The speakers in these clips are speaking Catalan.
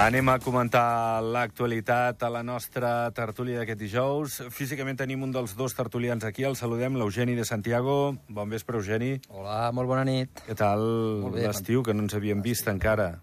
Anem a comentar l'actualitat a la nostra tertúlia d'aquest dijous. Físicament tenim un dels dos tertulians aquí, el saludem, l'Eugeni de Santiago. Bon vespre, Eugeni. Hola, molt bona nit. Què tal l'estiu, que no ens havíem vist encara?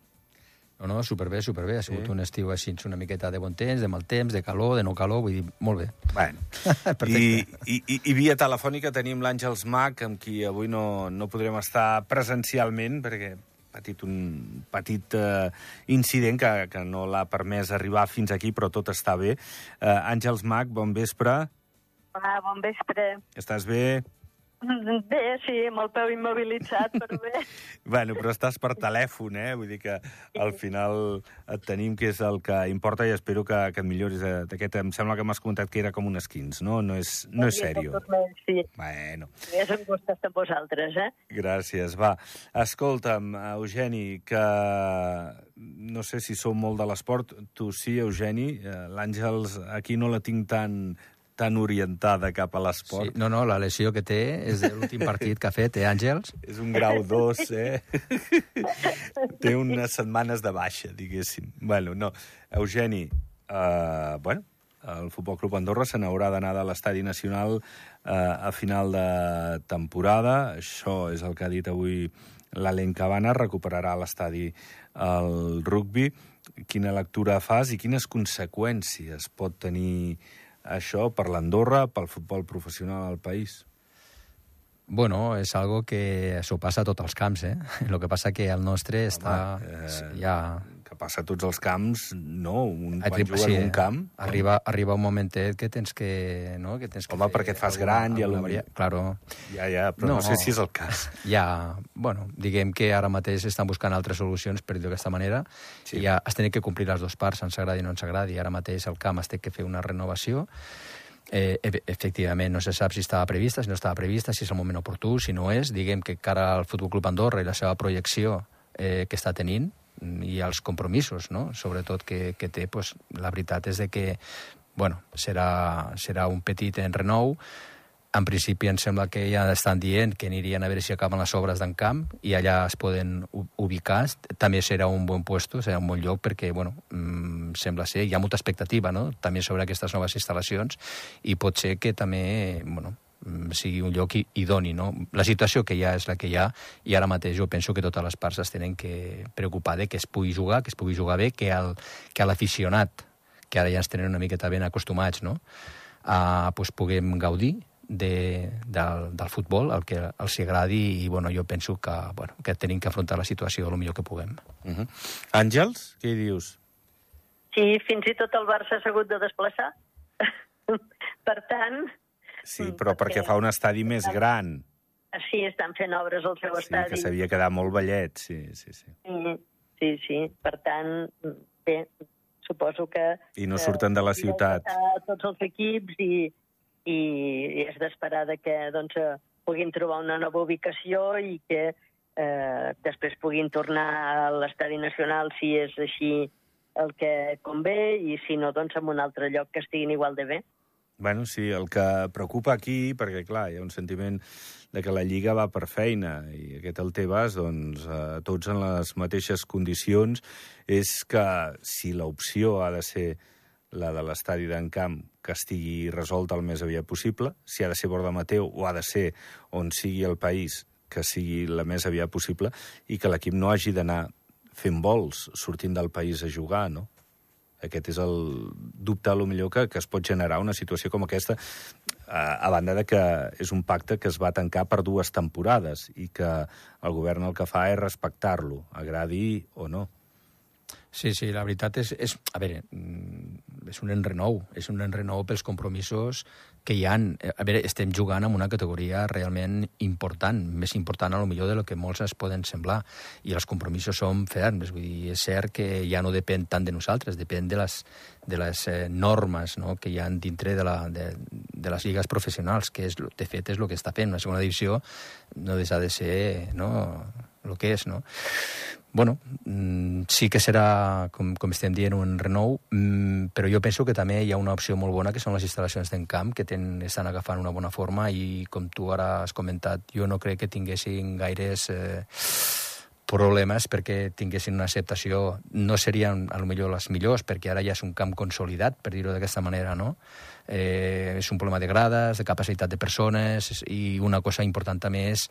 No, no, superbé, superbé. Ha sigut sí. un estiu així, una miqueta de bon temps, de mal temps, de calor, de no calor, vull dir, molt bé. Bueno, i, i, i, i via telefònica tenim l'Àngels Mac, amb qui avui no, no podrem estar presencialment, perquè patit un petit eh, incident que, que no l'ha permès arribar fins aquí, però tot està bé. Eh, Àngels Mac, bon vespre. Hola, bon vespre. Estàs bé? Bé, sí, amb el peu immobilitzat, però bé. Bueno, però estàs per telèfon, eh? Vull dir que al final et tenim, que és el que importa, i espero que, que et milloris eh, d'aquest... Em sembla que m'has comentat que era com un skins, no? No és, no és sèrio. Sí, Bueno, és un gust estar amb vosaltres, eh? gràcies. Va, escolta'm, Eugeni, que no sé si sou molt de l'esport. Tu sí, Eugeni. Eh, L'Àngels aquí no la tinc tan tan orientada cap a Sí, l'esport. no, no, la lesió que té és de l'últim partit que ha fet, eh, Àngels? És un grau 2, eh? Té unes setmanes de baixa, diguéssim. Bueno, no. Eugeni, uh, bueno, el Futbol Club Andorra se n'haurà d'anar de l'Estadi Nacional uh, a final de temporada. Això és el que ha dit avui l'Alen Cabana. Recuperarà l'estadi el rugby. Quina lectura fas i quines conseqüències pot tenir això per l'Andorra, pel futbol professional al país? Bueno, és algo que s'ho passa a tots els camps, eh? El que passa que el nostre està... eh, ja... que passa a tots els camps, no, un, quan Arriba- juga en un camp... Arriba, arriba un momentet que tens que... No? que tens que Home, fer perquè et fas alguna- gran i alguna varia- Claro. Ja, ja, però no. no sé si és el cas. Ja, bueno, diguem que ara mateix estan buscant altres solucions, per dir-ho d'aquesta manera, Sí. sí. i ja es tenen que complir les dues parts, ens agradi o no ens agradi. Ara mateix el camp es té que fer una renovació, Eh, efectivament, no se sap si estava prevista, si no estava prevista, si és el moment oportú, si no és. Diguem que cara al Futbol Club Andorra i la seva projecció eh, que està tenint i els compromisos, no? sobretot que, que té, pues, la veritat és de que bueno, serà, serà un petit enrenou, en principi em sembla que ja estan dient que anirien a veure si acaben les obres d'en camp i allà es poden ubicar. També serà un bon puesto, serà un bon lloc perquè, bueno, mm, sembla ser, hi ha molta expectativa, no?, també sobre aquestes noves instal·lacions i pot ser que també, bueno, sigui un lloc i- idoni, no? La situació que hi ha és la que hi ha i ara mateix jo penso que totes les parts es tenen que preocupar de que es pugui jugar, que es pugui jugar bé, que el, que l'aficionat, que ara ja ens tenen una miqueta ben acostumats, no?, a, pues, puguem gaudir de, del, del futbol, el que els agradi, i bueno, jo penso que, bueno, que tenim que afrontar la situació el millor que puguem. Uh -huh. Àngels, què hi dius? Sí, fins i tot el Barça s'ha hagut de desplaçar. per tant, Sí, Mm, però perquè perquè- fa un estadi més gran. sí, estan fent obres al seu Sí, estadi. que s'havia quedat molt vellet, sí, sí, sí. Mm, Sí, sí, per tant, bé, suposo que... I no que surten de la ciutat. Tots els equips i, i és d'esperar de que doncs, eh, puguin trobar una nova ubicació i que eh, després puguin tornar a l'estadi nacional si és així el que convé i si no, doncs en un altre lloc que estiguin igual de bé. Bueno, sí, el que preocupa aquí, perquè, clar, hi ha un sentiment de que la Lliga va per feina, i aquest el Tebas, doncs, eh, tots en les mateixes condicions, és que si l'opció ha de ser la de l'estadi d'en camp, que estigui resolta el més aviat possible, si ha de ser Borda Mateu o ha de ser on sigui el país, que sigui la més aviat possible, i que l'equip no hagi d'anar fent vols, sortint del país a jugar, no? Aquest és el dubte, lo millor, que, que es pot generar una situació com aquesta, a, a banda de que és un pacte que es va tancar per dues temporades i que el govern el que fa és respectar-lo, agradi o no. Sí, sí, la veritat és... és a veure, mm, és un enrenou, és un enrenou pels compromisos que hi han. Eh, A veure, estem jugant amb una categoria realment important, més important a lo millor de lo que molts es poden semblar, i els compromisos són ferms, vull dir, és cert que ja no depèn tant de nosaltres, depèn de les, de les eh, normes no?, que hi han dintre de, la, de, de les lligues professionals, que és, de fet és el que està fent. Una segona divisió no deixa de ser no, el que és, no? bueno, mm, sí que serà, com, com estem dient, un renou, mm, però jo penso que també hi ha una opció molt bona, que són les instal·lacions d'en camp, que ten, estan agafant una bona forma i, com tu ara has comentat, jo no crec que tinguessin gaires... Eh, problemes perquè tinguessin una acceptació. No serien, a lo millor, les millors, perquè ara ja és un camp consolidat, per dir-ho d'aquesta manera, no? Eh, és un problema de grades, de capacitat de persones, i una cosa important també és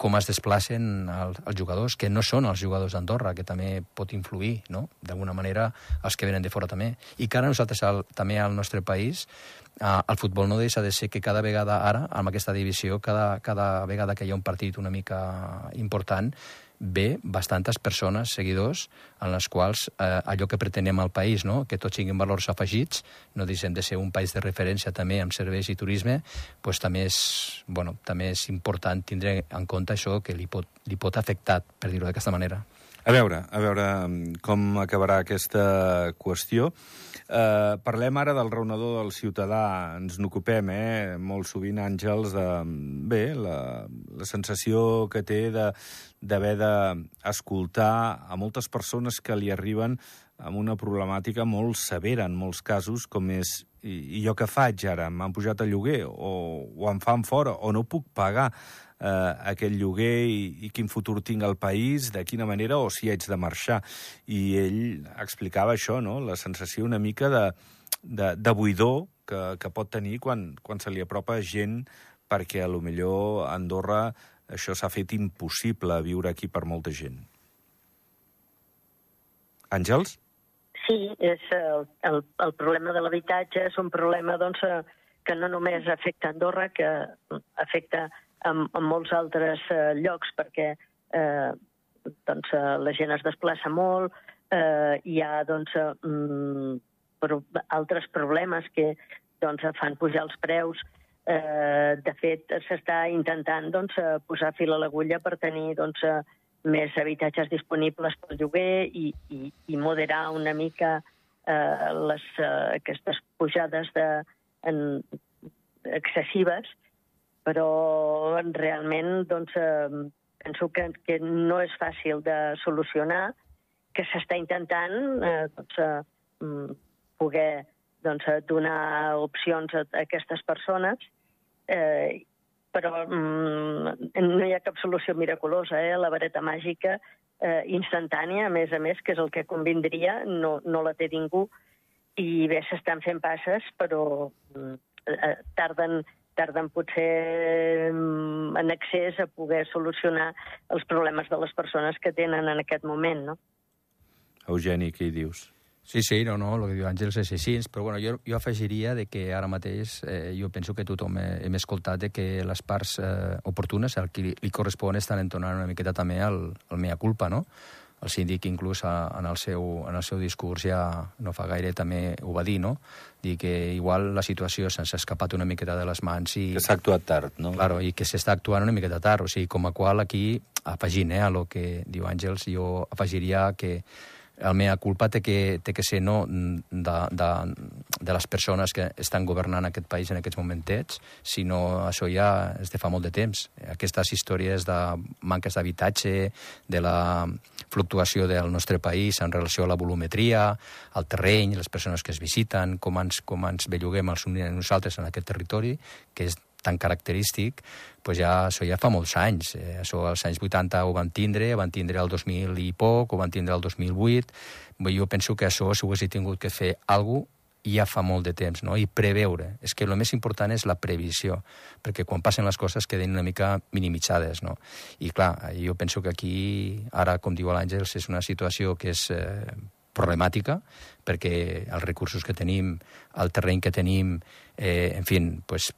com es desplacen els, els jugadors, que no són els jugadors d'Andorra, que també pot influir, no?, d'alguna manera, els que venen de fora també. I que ara nosaltres, al, també al nostre país, eh, el futbol no deixa de ser que cada vegada ara, amb aquesta divisió, cada, cada vegada que hi ha un partit una mica important, ve bastantes persones, seguidors, en les quals eh, allò que pretenem al país, no? que tots siguin valors afegits, no deixem de ser un país de referència també amb serveis i turisme, pues, també, és, bueno, també és important tindre en compte això que li pot, li pot afectar, per dir-ho d'aquesta manera. A veure, a veure mm, com acabarà aquesta qüestió. Eh, parlem ara del raonador del ciutadà. Ens n'ocupem, eh? Molt sovint, Àngels, de... Bé, la, la sensació que té d'haver d'escoltar a moltes persones que li arriben amb una problemàtica molt severa en molts casos, com és i, i jo què faig ara? M'han pujat el lloguer o, o em fan fora o no puc pagar eh, aquest lloguer i, i quin futur tinc al país, de quina manera, o si haig de marxar. I ell explicava això, no? la sensació una mica de, de, de buidor que, que pot tenir quan, quan se li apropa gent perquè a lo millor a Andorra això s'ha fet impossible viure aquí per molta gent. Àngels? Sí, és el, el, el problema de l'habitatge és un problema doncs, que no només afecta Andorra, que afecta en, en molts altres eh, llocs perquè eh, doncs, eh, la gent es desplaça molt, eh, hi ha doncs, eh, mm, pro altres problemes que doncs, fan pujar els preus. Eh, de fet, s'està intentant doncs, eh, posar fil a l'agulla per tenir doncs, eh, més habitatges disponibles pel lloguer i, i, i moderar una mica eh, les, eh, aquestes pujades de, en, excessives però realment doncs, eh, penso que, que no és fàcil de solucionar, que s'està intentant eh, doncs, eh, mm, poder doncs, donar opcions a, a aquestes persones, eh, però mm, no hi ha cap solució miraculosa, eh? la vareta màgica eh, instantània, a més a més, que és el que convindria, no, no la té ningú, i bé, s'estan fent passes, però mm, eh, tarden tarden potser mm, en accés a poder solucionar els problemes de les persones que tenen en aquest moment, no? Eugeni, què hi dius? Sí, sí, no, no, el que diu Àngels és així, però bueno, jo, jo afegiria de que ara mateix eh, jo penso que tothom he, hem escoltat de que les parts eh, oportunes, al qui li, li correspon, estan entonant una miqueta també el, el mea culpa, no? el síndic inclús en el, seu, en el seu discurs ja no fa gaire també ho va dir, no? Dir que igual la situació se'ns ha escapat una miqueta de les mans i... Que s'ha actuat tard, no? Claro, i que s'està actuant una miqueta tard, o sigui, com a qual aquí, afegint eh, a lo que diu Àngels, jo afegiria que el mea culpa té que, té que ser no de, de, de les persones que estan governant aquest país en aquests momentets, sinó això ja és de fa molt de temps. Aquestes històries de manques d'habitatge, de la fluctuació del nostre país en relació a la volumetria, al terreny, les persones que es visiten, com ens, com ens belluguem els nosaltres en aquest territori, que és tan característic, pues ja, això ja fa molts anys. Eh, això als anys 80 ho van tindre, ho van tindre el 2000 i poc, ho van tindre el 2008. Jo penso que això, si ho hagués tingut que fer alguna ja fa molt de temps, no? i preveure. És que el més important és la previsió, perquè quan passen les coses queden una mica minimitzades. No? I clar, jo penso que aquí, ara, com diu l'Àngels, és una situació que és eh, problemàtica, perquè els recursos que tenim, el terreny que tenim, eh, en fi, pues,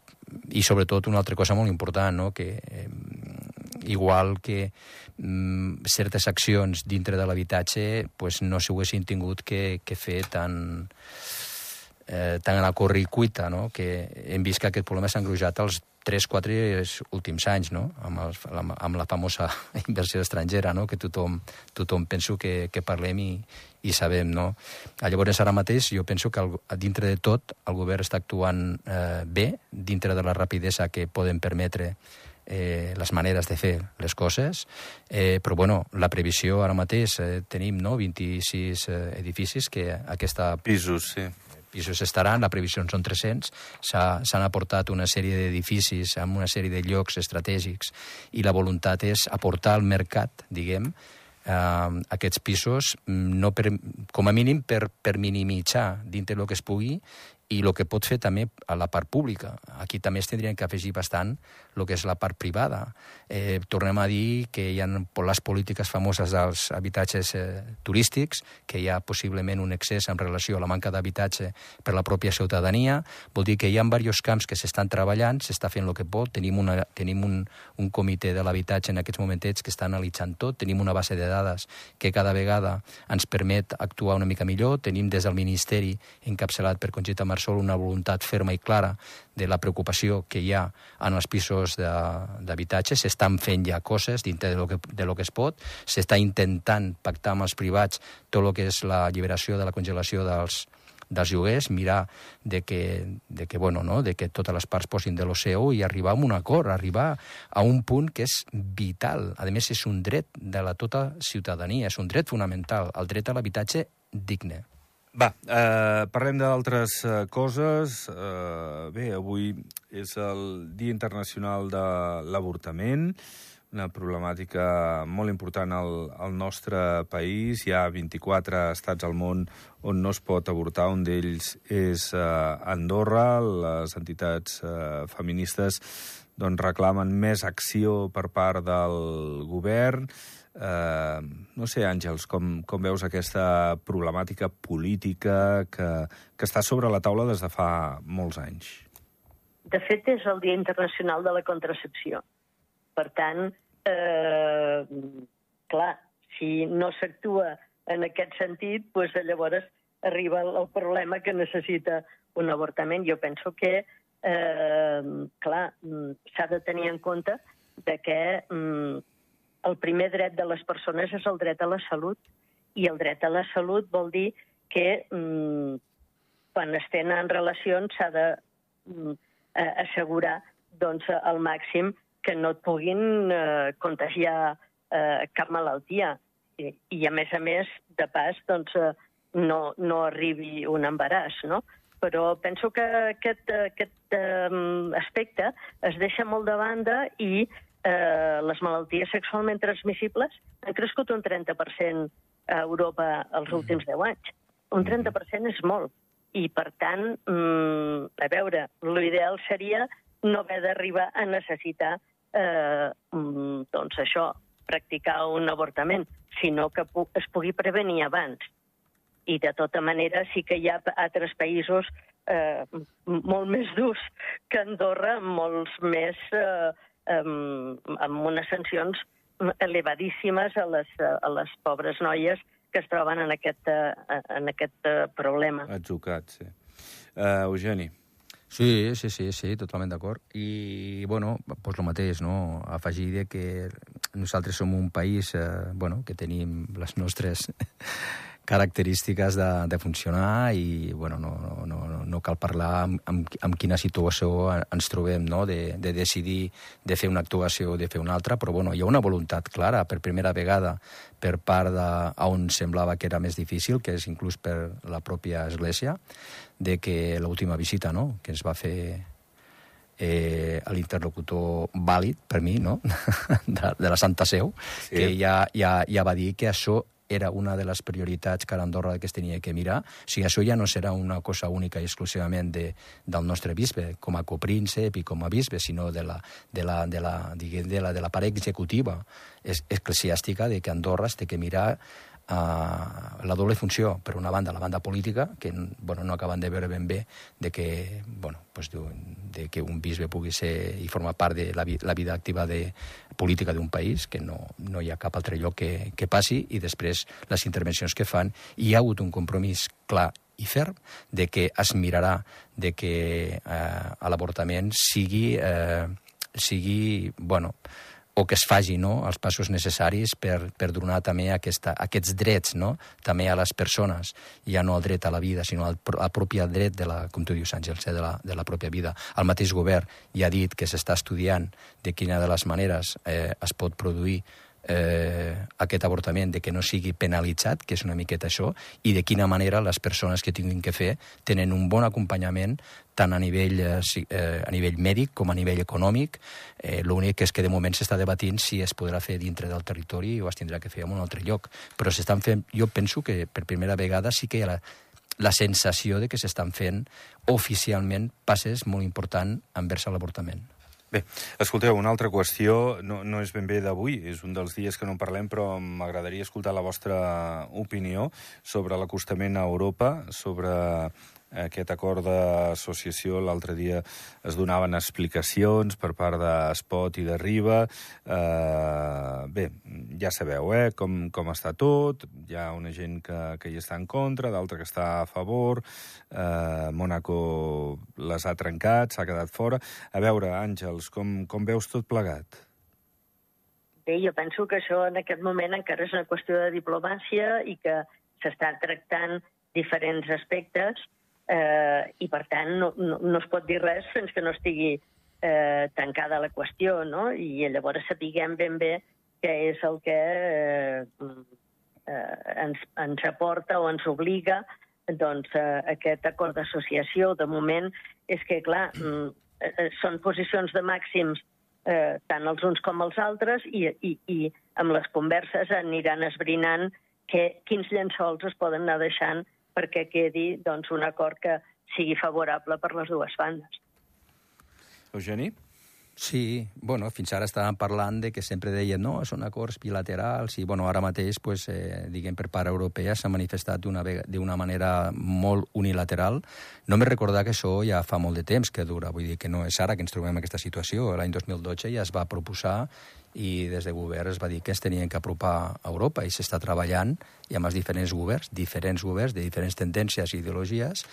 i sobretot una altra cosa molt important, no? que eh, igual que mm, certes accions dintre de l'habitatge pues, no s'ho haguessin tingut que, que fer tan, eh, tan a la corricuita, no? que hem vist que aquest problema s'ha engrujat als 3-4 últims anys, no? amb, el, amb, amb la famosa inversió estrangera, no? que tothom, tothom penso que, que parlem i, i sabem. No? Llavors, ara mateix, jo penso que el, dintre de tot el govern està actuant eh, bé, dintre de la rapidesa que poden permetre eh, les maneres de fer les coses, eh, però bueno, la previsió ara mateix eh, tenim no, 26 eh, edificis que aquesta... Pisos, sí pisos estaran, la previsió són 300, s'han aportat una sèrie d'edificis amb una sèrie de llocs estratègics i la voluntat és aportar al mercat, diguem, eh, aquests pisos, mm, no per, com a mínim per, per minimitzar dintre el que es pugui i el que pot fer també a la part pública. Aquí també es tindrien que afegir bastant el que és la part privada. Eh, tornem a dir que hi ha les polítiques famoses dels habitatges eh, turístics, que hi ha possiblement un excés en relació a la manca d'habitatge per la pròpia ciutadania. Vol dir que hi ha diversos camps que s'estan treballant, s'està fent el que pot. Tenim, una, tenim un, un comitè de l'habitatge en aquests momentets que està analitzant tot. Tenim una base de dades que cada vegada ens permet actuar una mica millor. Tenim des del Ministeri, encapçalat per Conxita Marsol, una voluntat ferma i clara de la preocupació que hi ha en els pisos d'habitatge. S'estan fent ja coses dintre de lo que, de lo que es pot. S'està intentant pactar amb els privats tot el que és la alliberació de la congelació dels, dels lloguers, mirar de que, de que, bueno, no? de que totes les parts posin de l'OCEO i arribar a un acord, arribar a un punt que és vital. A més, és un dret de la tota ciutadania, és un dret fonamental, el dret a l'habitatge digne. Va, eh, parlem d'altres eh, coses. Eh, bé, avui és el Dia Internacional de l'Avortament, una problemàtica molt important al, al nostre país. Hi ha 24 estats al món on no es pot avortar, un d'ells és eh, Andorra. Les entitats eh, feministes doncs, reclamen més acció per part del govern. Eh, no sé, Àngels, com, com veus aquesta problemàtica política que, que està sobre la taula des de fa molts anys? De fet, és el Dia Internacional de la Contracepció. Per tant, eh, clar, si no s'actua en aquest sentit, doncs llavors arriba el, problema que necessita un avortament. Jo penso que, eh, clar, s'ha de tenir en compte de que mm, el primer dret de les persones és el dret a la salut, i el dret a la salut vol dir que mm, quan es tenen relacions s'ha de mm, assegurar doncs, al màxim que no et puguin eh, contagiar eh, cap malaltia. I, I, a més a més, de pas, doncs, eh, no, no arribi un embaràs, no? Però penso que aquest, aquest eh, aspecte es deixa molt de banda i eh, les malalties sexualment transmissibles han crescut un 30% a Europa els mm-hmm. últims 10 anys. Un 30% mm-hmm. és molt. I, per tant, mm, a veure, l'ideal seria no haver d'arribar a necessitar eh, mm, doncs això, practicar un avortament, sinó que pu es pugui prevenir abans. I, de tota manera, sí que hi ha altres països eh, molt més durs que Andorra, molts més eh, amb, amb unes sancions elevadíssimes a les, a les pobres noies que es troben en aquest, eh, en aquest eh, problema. Atzucat, sí. Uh, Eugeni. Sí, sí, sí, sí, totalment d'acord. I, bueno, doncs el mateix, no? Afegir que nosaltres som un país, eh, bueno, que tenim les nostres característiques de, de funcionar i bueno, no, no, no, no cal parlar amb, amb, amb quina situació ens trobem no? de, de decidir de fer una actuació o de fer una altra, però bueno, hi ha una voluntat clara per primera vegada per part de on semblava que era més difícil, que és inclús per la pròpia Església, de que l'última visita no? que ens va fer eh, l'interlocutor vàlid per mi, no? de, de la Santa Seu, sí. que ja, ja, ja va dir que això era una de les prioritats que a Andorra que es tenia que mirar. O sigui, això ja no serà una cosa única i exclusivament de, del nostre bisbe, com a copríncep i com a bisbe, sinó de la, de la, de la, de la, de la part executiva eclesiàstica de que Andorra es té que mirar uh, la doble funció, per una banda, la banda política, que bueno, no acaben de veure ben bé de que, bueno, pues, de que un bisbe pugui ser i formar part de la, la vida activa de política d'un país, que no, no hi ha cap altre lloc que, que passi, i després les intervencions que fan. Hi ha hagut un compromís clar i ferm de que es mirarà de que eh, l'avortament sigui, eh, sigui bueno, o que es faci no, els passos necessaris per, per donar també aquesta, aquests drets no, també a les persones, ja no el dret a la vida, sinó el, el propi dret de la, com tu dius, Àngels, eh, de la, de la pròpia vida. El mateix govern ja ha dit que s'està estudiant de quina de les maneres eh, es pot produir eh, aquest avortament, de que no sigui penalitzat, que és una miqueta això, i de quina manera les persones que tinguin que fer tenen un bon acompanyament tant a nivell, eh, a nivell mèdic com a nivell econòmic. Eh, L'únic és que de moment s'està debatint si es podrà fer dintre del territori o es tindrà que fer en un altre lloc. Però s'estan fent, jo penso que per primera vegada sí que hi ha la, la sensació de que s'estan fent oficialment passes molt importants envers l'avortament. Bé, escolteu, una altra qüestió, no, no és ben bé d'avui, és un dels dies que no en parlem, però m'agradaria escoltar la vostra opinió sobre l'acostament a Europa, sobre aquest acord d'associació. L'altre dia es donaven explicacions per part d'Espot i de Riba. Eh, bé, ja sabeu eh, com, com està tot. Hi ha una gent que, que hi està en contra, d'altra que està a favor. Eh, Mónaco les ha trencat, s'ha quedat fora. A veure, Àngels, com, com veus tot plegat? Bé, jo penso que això en aquest moment encara és una qüestió de diplomàcia i que s'estan tractant diferents aspectes eh, i, per tant, no, no, no es pot dir res fins que no estigui eh, tancada la qüestió, no? I llavors sapiguem ben bé què és el que eh, eh, ens, ens aporta o ens obliga doncs, eh, aquest acord d'associació. De moment és que, clar, mm, eh, són posicions de màxims eh, tant els uns com els altres i, i, i amb les converses aniran esbrinant que, quins llençols es poden anar deixant perquè quedi doncs, un acord que sigui favorable per les dues bandes. Eugeni? Sí, bueno, fins ara estàvem parlant de que sempre deien no, són acords bilaterals i bueno, ara mateix, pues, eh, diguem, per part europea s'ha manifestat d'una manera molt unilateral. No me recordar que això ja fa molt de temps que dura, vull dir que no és ara que ens trobem en aquesta situació. L'any 2012 ja es va proposar i des de govern es va dir que es tenien que apropar a Europa i s'està treballant i amb els diferents governs, diferents governs de diferents tendències i ideologies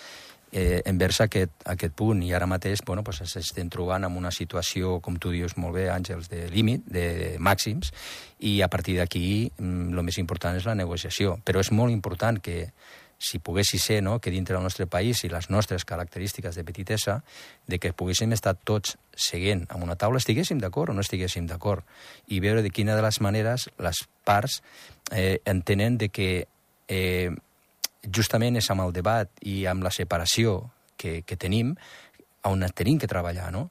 eh, envers aquest, aquest punt i ara mateix bueno, pues, s'estem trobant en una situació, com tu dius molt bé, Àngels, de límit, de màxims, i a partir d'aquí el mm, més important és la negociació. Però és molt important que si poguessi ser no, que dintre del nostre país i les nostres característiques de petitesa, de que poguéssim estar tots seguint amb una taula, estiguéssim d'acord o no estiguéssim d'acord, i veure de quina de les maneres les parts eh, entenen de que eh, justament és amb el debat i amb la separació que, que tenim on tenim que treballar, no?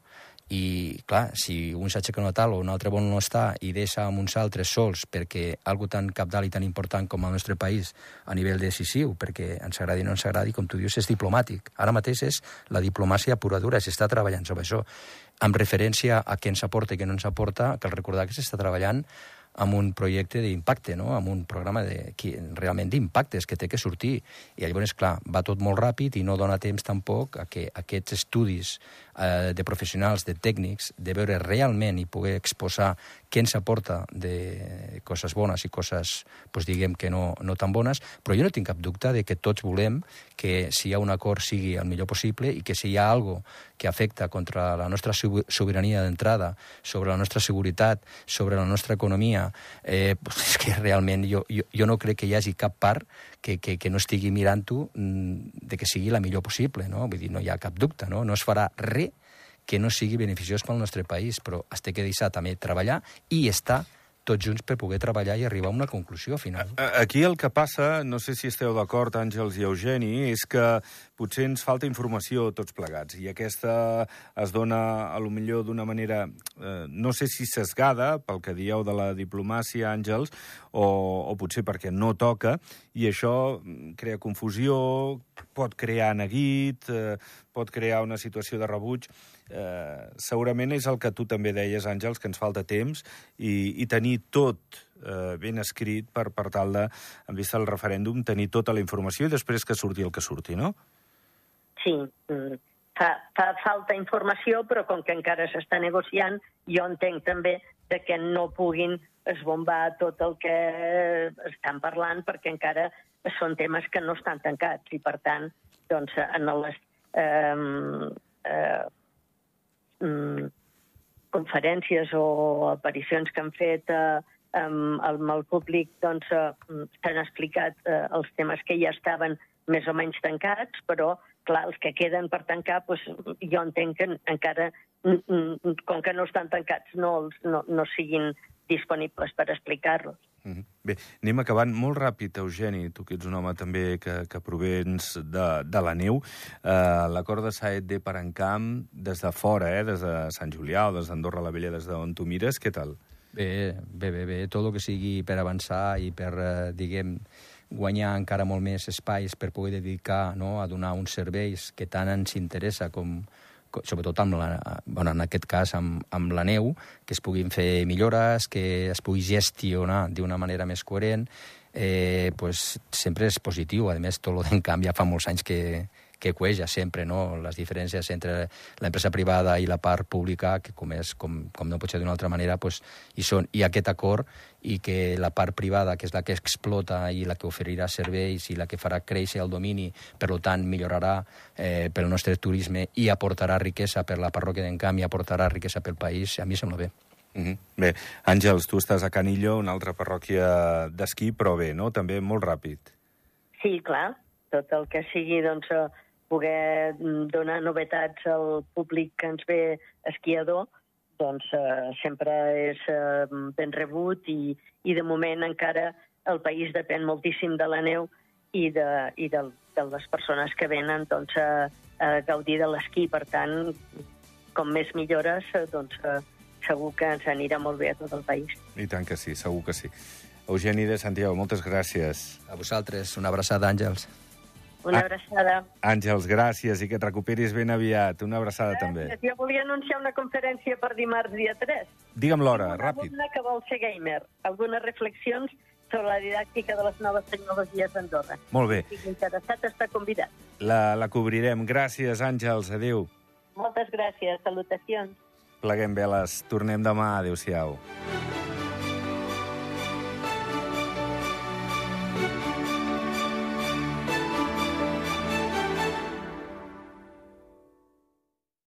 I, clar, si un s'aixeca una tal o un altre vol no està i deixa amb uns altres sols perquè algo tan capdalt i tan important com el nostre país a nivell decisiu, perquè ens agradi o no ens agradi, com tu dius, és diplomàtic. Ara mateix és la diplomàcia pura dura, s'està treballant sobre això. Amb referència a què ens aporta i què no ens aporta, cal recordar que s'està treballant amb un projecte d'impacte, no? amb un programa de, qui, realment d'impactes que té que sortir. I llavors, clar, va tot molt ràpid i no dona temps tampoc a que aquests estudis eh, de professionals, de tècnics, de veure realment i poder exposar què ens aporta de coses bones i coses, doncs, diguem, que no, no tan bones, però jo no tinc cap dubte de que tots volem que si hi ha un acord sigui el millor possible i que si hi ha algo que afecta contra la nostra sobirania d'entrada, sobre la nostra seguretat, sobre la nostra economia, eh, pues és que realment jo, jo, jo no crec que hi hagi cap part que, que, que no estigui mirant-ho mm, de que sigui la millor possible, no? Vull dir, no hi ha cap dubte, no? No es farà res que no sigui beneficiós pel nostre país, però es té que deixar també treballar i estar tots junts per poder treballar i arribar a una conclusió final. Aquí el que passa, no sé si esteu d'acord, Àngels i Eugeni, és que potser ens falta informació tots plegats, i aquesta es dona, a lo millor, d'una manera, eh, no sé si sesgada, pel que dieu de la diplomàcia, Àngels, o, o potser perquè no toca, i això crea confusió, pot crear neguit, eh, pot crear una situació de rebuig eh, segurament és el que tu també deies, Àngels, que ens falta temps i, i tenir tot eh, ben escrit per, per tal de, en vista del referèndum, tenir tota la informació i després que surti el que surti, no? Sí, mm, fa, fa falta informació, però com que encara s'està negociant, jo entenc també de que no puguin esbombar tot el que estan parlant perquè encara són temes que no estan tancats i, per tant, doncs, en les eh, eh, mm, conferències o aparicions que han fet eh, amb, amb el públic doncs, eh, s'han explicat eh, els temes que ja estaven més o menys tancats, però, clar, els que queden per tancar, doncs, jo entenc que encara, mm, mm, com que no estan tancats, no, no, no siguin disponibles per explicar-los. Mm -hmm. Bé, anem acabant molt ràpid, Eugeni, tu que ets un home també que, que provens de, de la neu. Uh, L'acord de Saet de Parancamp, des de fora, eh, des de Sant Julià o des d'Andorra la Vella, des d'on tu mires, què tal? Bé, bé, bé, bé. Tot el que sigui per avançar i per, eh, diguem, guanyar encara molt més espais per poder dedicar no, a donar uns serveis que tant ens interessa com, sobretot amb la, bueno, en aquest cas amb, amb la neu, que es puguin fer millores, que es pugui gestionar d'una manera més coherent, eh, pues, sempre és positiu. A més, tot el canvi ja fa molts anys que, que cueja sempre, no? Les diferències entre l'empresa privada i la part pública, que com, és, com, com no pot ser d'una altra manera, pues, hi són. I aquest acord, i que la part privada, que és la que explota i la que oferirà serveis i la que farà créixer el domini, per tant, millorarà eh, pel nostre turisme i aportarà riquesa per la parròquia d'Encamp i aportarà riquesa pel país, a mi sembla bé. Mm -hmm. Bé, Àngels, tu estàs a Canillo, una altra parròquia d'esquí, però bé, no? També molt ràpid. Sí, clar. Tot el que sigui, doncs, poder mm, donar novetats al públic que ens ve esquiador, doncs eh, sempre és eh, ben rebut i, i de moment encara el país depèn moltíssim de la neu i de, i de, de les persones que venen doncs, a, a gaudir de l'esquí. Per tant, com més millores, eh, doncs, eh, segur que ens anirà molt bé a tot el país. I tant que sí, segur que sí. Eugeni de Santiago, moltes gràcies. A vosaltres, una abraçada, Àngels. Una abraçada. Àngels, gràcies i que et recuperis ben aviat. Una abraçada gràcies. també. Jo volia anunciar una conferència per dimarts dia 3. Digue'm l'hora, ràpid. Una que vol ser gamer. Algunes reflexions sobre la didàctica de les noves tecnologies d'Andorra. Molt bé. Si interessat està convidat. La, la cobrirem. Gràcies, Àngels. Adéu. Moltes gràcies. Salutacions. Pleguem veles. Tornem demà. Adéu-siau.